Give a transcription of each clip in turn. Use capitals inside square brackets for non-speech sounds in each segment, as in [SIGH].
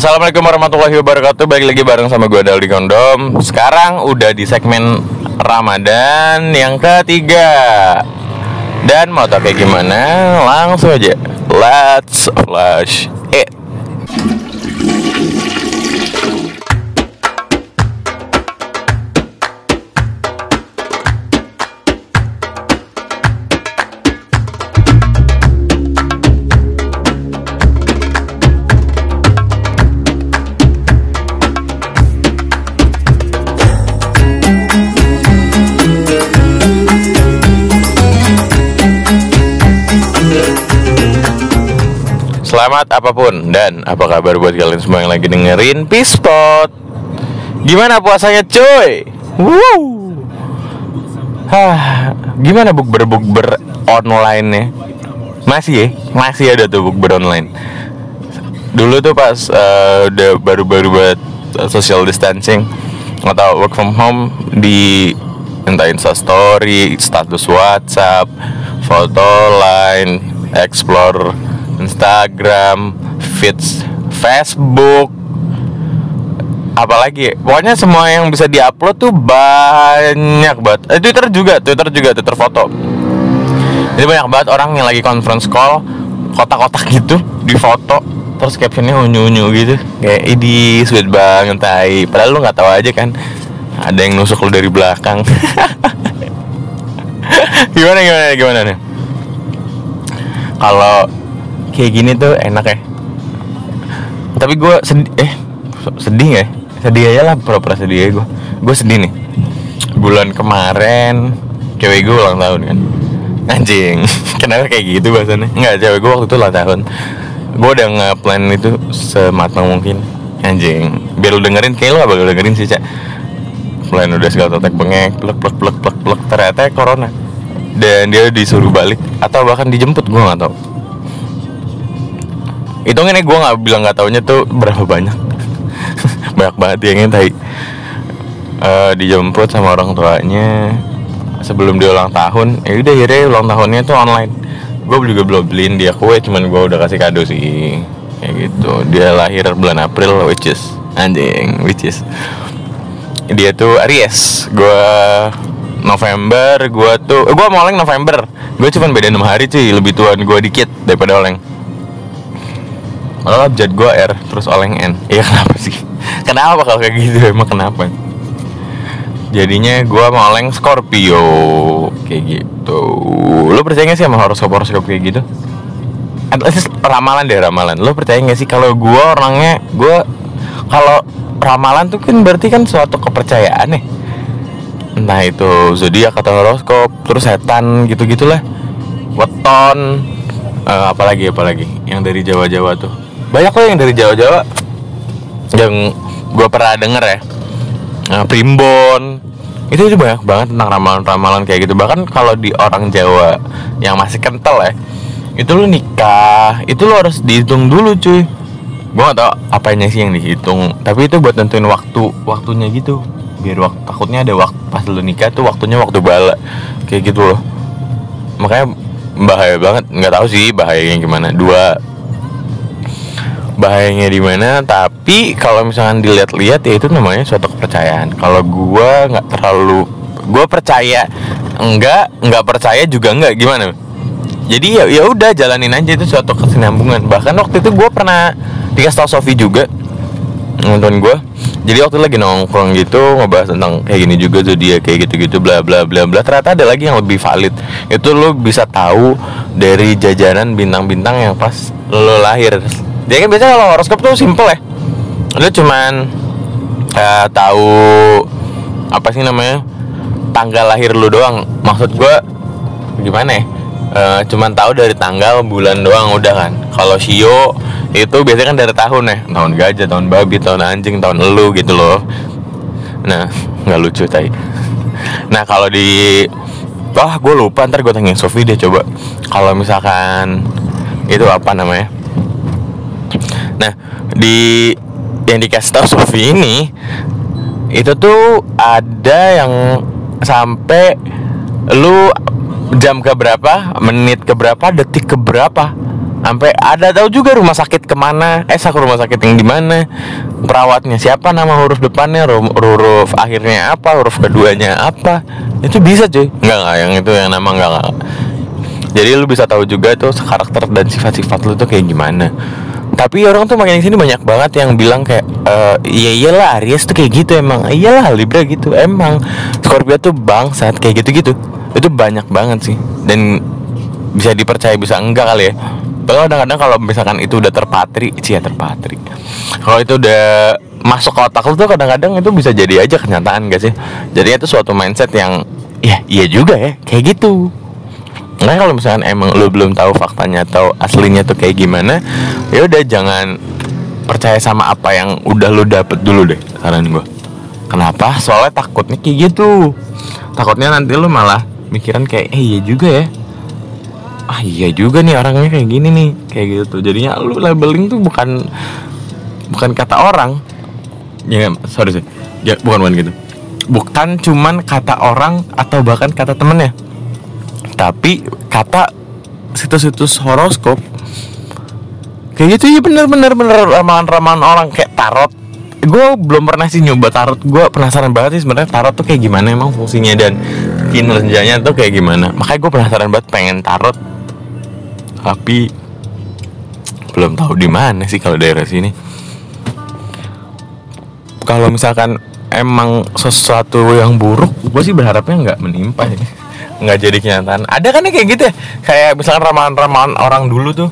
Assalamualaikum warahmatullahi wabarakatuh. Balik lagi bareng sama gue Daldi Kondom. Sekarang udah di segmen Ramadan yang ketiga. Dan mau tau kayak gimana? Langsung aja. Let's flash Selamat apa pun dan apa kabar buat kalian semua yang lagi dengerin Pispot Gimana puasanya cuy? Wow Hah, gimana bukber-bukber online nya? Masih ya? Masih ada tuh bukber online Dulu tuh pas uh, udah baru-baru buat social distancing Atau work from home di entah story, status WhatsApp, foto line, explore Instagram, feeds Facebook, apalagi? Pokoknya semua yang bisa diupload tuh banyak banget. Eh, Twitter juga, Twitter juga, Twitter foto. Jadi banyak banget orang yang lagi conference call kotak-kotak gitu di foto. Terus captionnya unyu-unyu gitu. Kayak ini sweet banget tai. Padahal lu nggak tahu aja kan ada yang nusuk lu dari belakang. [LAUGHS] Gimana gimana gimana nih? Kalau kayak gini tuh enak ya. Tapi gue sedih eh sedih ya? sedih aja lah pura-pura sedih gue gue sedih nih. Bulan kemarin cewek gue ulang tahun kan. Anjing [LAUGHS] kenapa kayak gitu bahasanya nggak cewek gue waktu itu ulang tahun. Gue udah nge-plan itu sematang mungkin. Anjing biar lu dengerin kayak lu gak bakal dengerin sih cak. Plan udah segala tetek bengek plek plek plek plek plek. Ternyata corona. Dan dia disuruh balik atau bahkan dijemput gue nggak tahu hitungin nih gue nggak bilang nggak taunya tuh berapa banyak. [LAUGHS] Banyak banget yang tadi uh, dijemput sama orang tuanya sebelum dia ulang tahun. Ya udah akhirnya ulang tahunnya tuh online. Gue juga belum beliin dia kue cuman gue udah kasih kado sih. Kayak gitu. Dia lahir bulan April which is anjing which is. Dia tuh Aries. Gue November gue tuh eh, gue mau oleng November. Gue cuman beda enam hari cuy. Lebih tuan gue dikit daripada oleng Malah abjad gue R terus oleng N. Iya [LAUGHS] kenapa sih? Kenapa kalau kayak gitu? Emang kenapa? Jadinya gue mau oleng Scorpio Kayak gitu. Lo percaya gak sih sama horoskop-horoskop kayak gitu? At least ramalan deh ramalan. Lo percaya gak sih kalau gue orangnya Gue kalau ramalan tuh kan berarti kan suatu kepercayaan nih Entah itu zodiak atau horoskop Terus setan gitu-gitulah. Weton uh, apalagi apalagi? Yang dari Jawa-Jawa tuh banyak kok yang dari Jawa-Jawa yang gue pernah denger ya. Nah, primbon. Itu itu banyak banget tentang ramalan-ramalan kayak gitu. Bahkan kalau di orang Jawa yang masih kental ya itu lu nikah itu lu harus dihitung dulu cuy. Gue gak tau apanya sih yang dihitung tapi itu buat nentuin waktu waktunya gitu. Biar waktu takutnya ada waktu pas lu nikah tuh waktunya waktu bala kayak gitu loh. Makanya bahaya banget. Nggak tahu sih bahayanya gimana. Dua bahayanya di mana tapi kalau misalkan dilihat-lihat ya itu namanya suatu kepercayaan. Kalau gua nggak terlalu gua percaya enggak nggak percaya juga enggak gimana? Jadi ya ya udah jalanin aja itu suatu kesinambungan. Bahkan waktu itu gua pernah dikasih tau Sofi juga nonton gua. Jadi waktu lagi nongkrong gitu ngebahas tentang kayak gini juga dia kayak gitu-gitu bla bla bla bla. Ternyata ada lagi yang lebih valid. Itu lo bisa tahu dari jajanan bintang-bintang yang pas lo lahir dia kan biasanya kalau horoskop tuh simple ya. Lo cuman uh, tahu apa sih namanya tanggal lahir lo doang. Maksud gue gimana ya? Uh, cuman tahu dari tanggal bulan doang udah kan. Kalau sio itu biasanya kan dari tahun ya. Tahun gajah tahun babi tahun anjing tahun elu gitu loh. Nah nggak lucu tay nah kalau di wah gue lupa ntar gue tanya Sofi deh coba. Kalau misalkan itu apa namanya nah di yang dikasih tau Sofi ini itu tuh ada yang sampai lu jam ke berapa menit ke berapa detik ke berapa sampai ada tahu juga rumah sakit ke mana eh sak rumah sakit yang di mana perawatnya siapa nama huruf depannya huruf, akhirnya apa huruf keduanya apa. Itu bisa cuy. Nggak nggak yang itu yang nama nggak nggak. Jadi lu bisa tahu juga tuh karakter dan sifat-sifat lu tuh kayak gimana tapi orang tuh makin sini banyak banget yang bilang kayak e, iya iyalah Aries tuh kayak gitu emang. Iyalah Libra gitu. Emang Scorpio tuh bangsat kayak gitu gitu itu banyak banget sih. Dan bisa dipercaya bisa enggak kali ya. Tapi kadang-kadang kalau misalkan itu udah terpatri sih ya terpatri. Kalau itu udah masuk ke otak lu tuh kadang-kadang itu bisa jadi aja kenyataan gak sih? Jadi itu suatu mindset yang ya iya juga ya kayak gitu Nah kalau misalkan emang lu belum tahu faktanya atau aslinya tuh kayak gimana, ya udah jangan percaya sama apa yang udah lu dapet dulu deh saran gue. Kenapa? Soalnya takutnya kayak gitu. Takutnya nanti lu malah mikiran kayak, eh iya juga ya. Ah iya juga nih orangnya kayak gini nih, kayak gitu. Jadinya lu labeling tuh bukan bukan kata orang. Ya sorry sih, ya, bukan bukan gitu. Bukan cuman kata orang atau bahkan kata temennya tapi kata situs-situs horoskop kayak gitu ya bener bener bener ramalan-ramalan orang kayak tarot. Gue belum pernah sih nyoba tarot. Gue penasaran banget sih sebenarnya tarot tuh kayak gimana emang fungsinya dan kinerjanya tuh kayak gimana. Makanya gue penasaran banget pengen tarot. Tapi belum tahu di mana sih kalau daerah sini. Kalau misalkan emang sesuatu yang buruk gue sih berharapnya nggak menimpa ya nggak jadi kenyataan. Ada kan ya kayak gitu ya? Kayak misalkan ramalan-ramalan orang dulu tuh.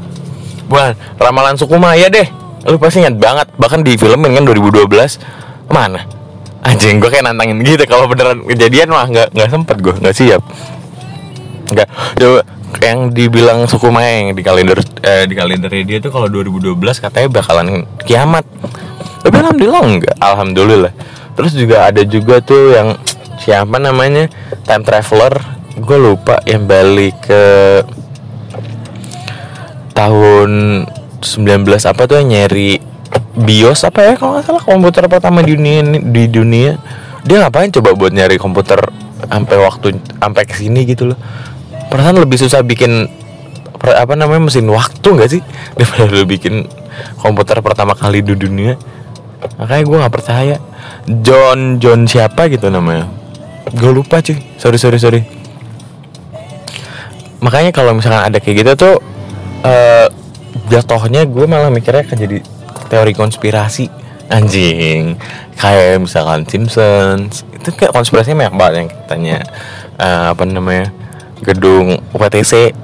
Bukan ramalan suku Maya deh. Lu pasti ingat banget. Bahkan di filmin kan 2012 mana? Anjing gue kayak nantangin gitu. Kalau beneran kejadian mah nggak nggak sempet gue nggak siap. Nggak. Coba yang dibilang suku Maya yang di kalender eh, di kalender dia tuh kalau 2012 katanya bakalan kiamat. Tapi alhamdulillah enggak alhamdulillah. Terus juga ada juga tuh yang siapa namanya? Time traveler gue lupa yang balik ke tahun 19 apa tuh yang nyari BIOS apa ya kalau nggak salah komputer pertama di dunia di dunia. Dia ngapain coba buat nyari komputer sampai waktu sampai ke sini gitu loh. Perasaan lebih susah bikin apa namanya mesin waktu nggak sih? [LAUGHS] Daripada lu bikin komputer pertama kali di dunia. Makanya gue nggak percaya. John John siapa gitu namanya. Gue lupa cuy. Sorry sorry sorry makanya kalau misalkan ada kayak gitu tuh uh, jatuhnya gue malah mikirnya akan jadi teori konspirasi. Anjing. Kayak misalkan Simpsons. Itu kayak konspirasinya banyak banget yang katanya uh, apa namanya gedung UPTC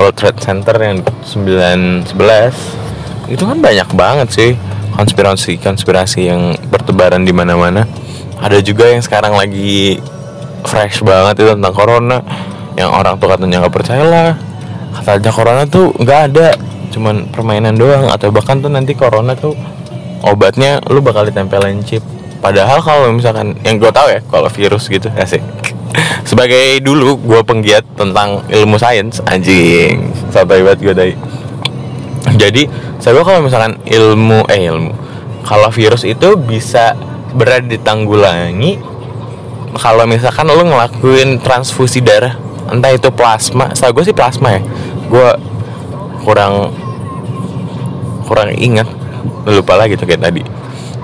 World Trade Center yang 911 itu kan banyak banget sih konspirasi konspirasi yang bertebaran di mana-mana. Ada juga yang sekarang lagi fresh banget itu tentang corona yang orang tuh katanya nggak percaya lah. Katanya corona tuh nggak ada. Cuman permainan doang. Atau bahkan tuh nanti corona tuh obatnya lu bakal ditempelin chip. Padahal kalau misalkan yang gue tahu ya kalau virus gitu asik [LAUGHS] sebagai dulu gue penggiat tentang ilmu sains anjing. Sampai banget gue dari jadi saya kalau misalkan ilmu eh ilmu. Kalau virus itu bisa berada ditanggulangi kalau misalkan lu ngelakuin transfusi darah entah itu plasma saya gue sih plasma ya. Gue kurang kurang ingat. Lupa lagi tuh kayak tadi.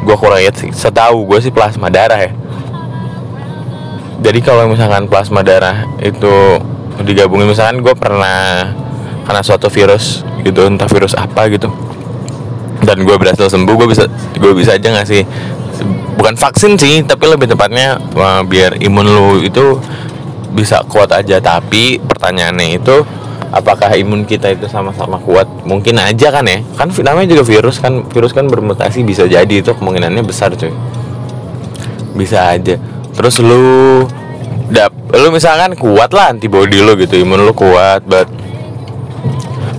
Gue kurang ingat sih. Setahu gue sih plasma darah ya. Jadi kalau misalkan plasma darah itu digabungin misalkan gue pernah karena suatu virus gitu entah virus apa gitu dan gue berhasil sembuh gue bisa gue bisa aja ngasih bukan vaksin sih tapi lebih tepatnya biar imun lu itu bisa kuat aja. Tapi pertanyaannya itu apakah imun kita itu sama-sama kuat? Mungkin aja kan ya. Kan namanya juga virus kan. Virus kan bermutasi bisa jadi itu kemungkinannya besar cuy. Bisa aja. Terus lu dap lu misalkan kuat lah antibody lu gitu imun lu kuat but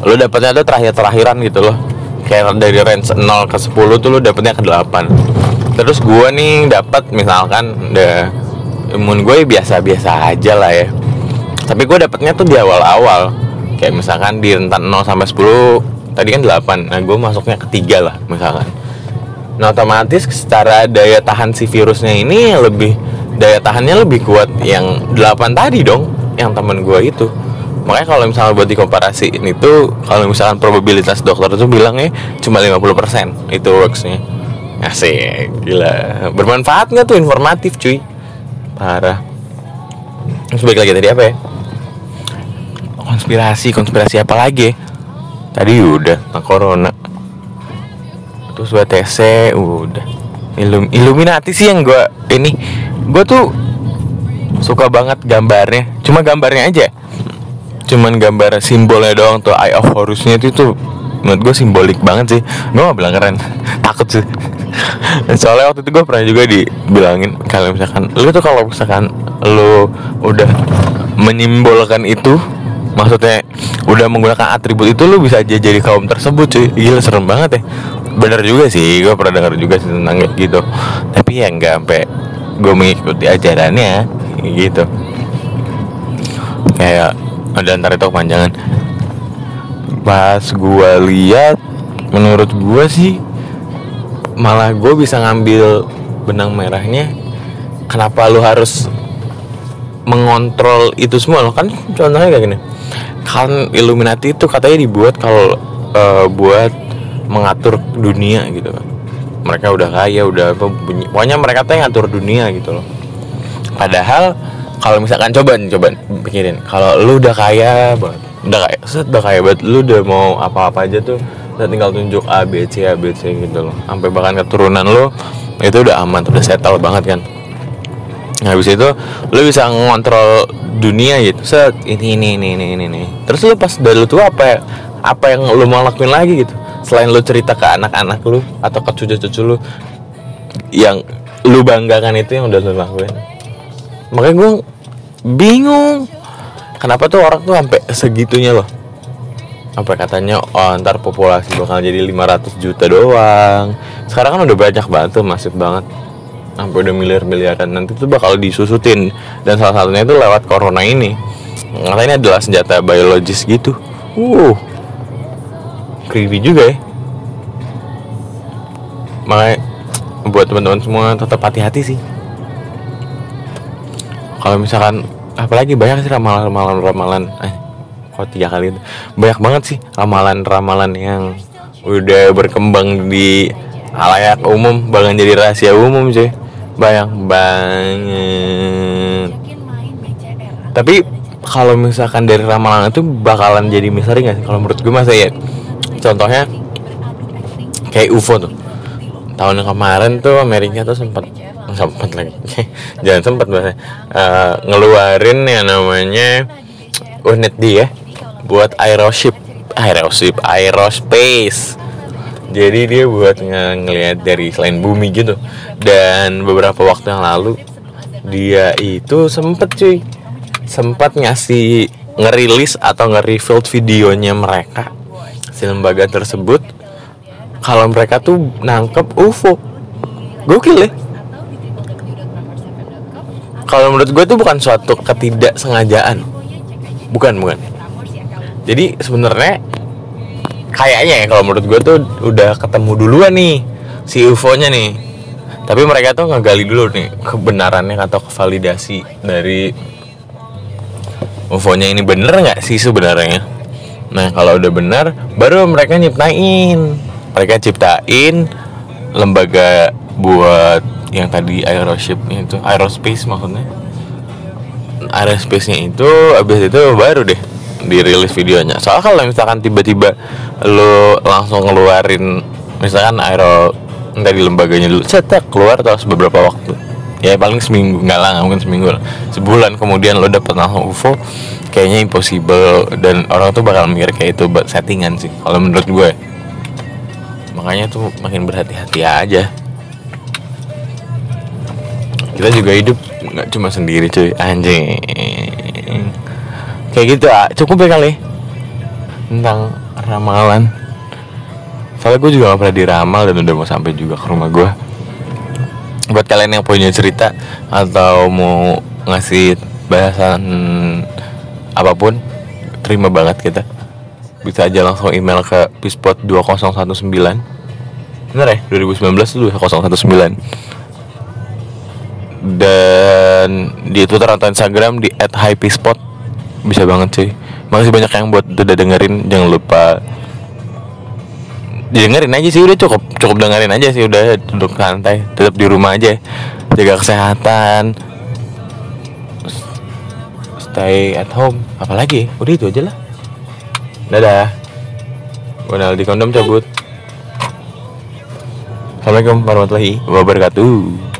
lu dapatnya tuh terakhir terakhiran gitu loh. Kayak dari range 0 ke 10 tuh lu dapatnya ke 8 terus gua nih dapat misalkan udah imun gue biasa-biasa aja lah ya. Tapi gue dapetnya tuh di awal-awal. Kayak misalkan di rentan 0 sampai 10 tadi kan 8 nah gue masuknya ketiga lah misalkan. Nah otomatis secara daya tahan si virusnya ini lebih daya tahannya lebih kuat yang 8 tadi dong yang temen gue itu. Makanya kalau misalnya buat dikomparasiin itu kalau misalkan probabilitas dokter itu bilangnya cuma 50% itu worksnya. Asik gila. Bermanfaat nggak tuh informatif cuy parah. Terus balik lagi tadi apa ya? Konspirasi konspirasi apa lagi? Tadi udah nah, corona. Terus WTC udah. Illum Illuminati sih yang gue ini. Gue tuh suka banget gambarnya. Cuma gambarnya aja. Cuman gambar simbolnya doang tuh Eye of Horusnya itu tuh menurut gue simbolik banget sih. Gue bilang keren. [LAUGHS] Takut sih soalnya waktu itu gue pernah juga dibilangin kalau misalkan lu tuh kalau misalkan lu udah menyimbolkan itu maksudnya udah menggunakan atribut itu lu bisa aja jadi kaum tersebut cuy. Gila serem banget ya. Bener juga sih gue pernah dengar juga sih tentang gitu. Tapi ya nggak sampai gue mengikuti ajarannya gitu. Kayak ada ntar itu kepanjangan. Pas gue lihat menurut gue sih malah gue bisa ngambil benang merahnya. Kenapa lu harus mengontrol itu semua? Lo kan contohnya kayak gini. Kan Illuminati itu katanya dibuat kalau uh, buat mengatur dunia gitu kan. Mereka udah kaya udah apa pokoknya mereka tuh yang ngatur dunia gitu loh. Padahal kalau misalkan coba nih coba pikirin. Kalau lu udah kaya banget udah kaya udah kaya banget lu udah mau apa-apa aja tuh udah tinggal tunjuk A B C A B C gitu loh. Sampai bahkan keturunan lu itu udah aman udah settle banget kan. Nah, habis itu lu bisa ngontrol dunia gitu. Set ini ini ini ini ini, ini. terus lu pas dari lu tua apa ya apa yang lu mau lakuin lagi gitu? Selain lu cerita ke anak-anak lu atau ke cucu-cucu lu yang lu banggakan itu yang udah lu lakuin. Makanya gue bingung kenapa tuh orang tuh sampai segitunya loh apa katanya oh, ntar populasi bakal jadi 500 juta doang. Sekarang kan udah banyak banget tuh masif banget. Sampai udah miliar-miliaran. Nanti tuh bakal disusutin. Dan salah satunya itu lewat corona ini. Katanya adalah senjata biologis gitu. Uh creepy juga ya. Makanya buat teman-teman semua tetap hati-hati sih. Kalau misalkan apalagi banyak sih ramalan-ramalan ramalan eh kok tiga kali. Itu banyak banget sih ramalan-ramalan yang udah berkembang di halayak umum bahkan jadi rahasia umum sih. Banyak banget. Tapi kalau misalkan dari ramalan itu bakalan jadi misteri nggak sih? Kalau menurut gue masa ya contohnya kayak UFO tuh. Tahun kemarin tuh Amerika tuh sempat sempat lagi. [LAUGHS] Jangan sempat bahasa uh, ngeluarin yang namanya unit dia buat aeroship aeroship aerospace. Jadi dia buat ng ngelihat dari selain bumi gitu. Dan beberapa waktu yang lalu dia itu sempet cuy. Sempat ngasih ngerilis atau nge-reveal videonya mereka. Si lembaga tersebut kalau mereka tuh nangkep UFO gokil ya. Kalau menurut gue itu bukan suatu ketidaksengajaan. Bukan bukan jadi sebenarnya kayaknya ya kalau menurut gue tuh udah ketemu duluan nih si UFO nya nih. Tapi mereka tuh ngegali dulu nih kebenarannya atau kevalidasi dari UFO nya ini bener nggak sih sebenarnya? Nah kalau udah benar baru mereka nyiptain. Mereka ciptain lembaga buat yang tadi aeroship itu aerospace maksudnya. Aerospace nya itu abis itu baru deh dirilis videonya. Soal kalau misalkan tiba-tiba lo langsung ngeluarin misalkan aero dari lembaganya dulu cetak keluar terus beberapa waktu. Ya paling seminggu nggak lah mungkin seminggu lah. Sebulan kemudian lo dapet langsung UFO kayaknya impossible. Dan orang tuh bakal mikir kayak itu buat settingan sih kalau menurut gue. Makanya tuh makin berhati-hati aja. Kita juga hidup nggak cuma sendiri cuy. Anjing kayak gitu ah cukup ya kali. Tentang ramalan. Soalnya gue juga gak pernah diramal dan udah mau sampai juga ke rumah gue buat kalian yang punya cerita atau mau ngasih bahasan apa pun terima banget kita. Bisa aja langsung email ke pispot 2019 bener ya? 2019 itu 2019 dan di Twitter atau Instagram di @hypespot bisa banget sih. Makasih banyak yang buat udah dengerin. Jangan lupa dengerin aja sih. Udah cukup cukup dengerin aja sih. Udah duduk santai tetap di rumah aja. Jaga kesehatan. Stay at home. Apalagi? Udah itu aja lah. Dadah. Gue di kondom cabut. Assalamualaikum warahmatullahi wabarakatuh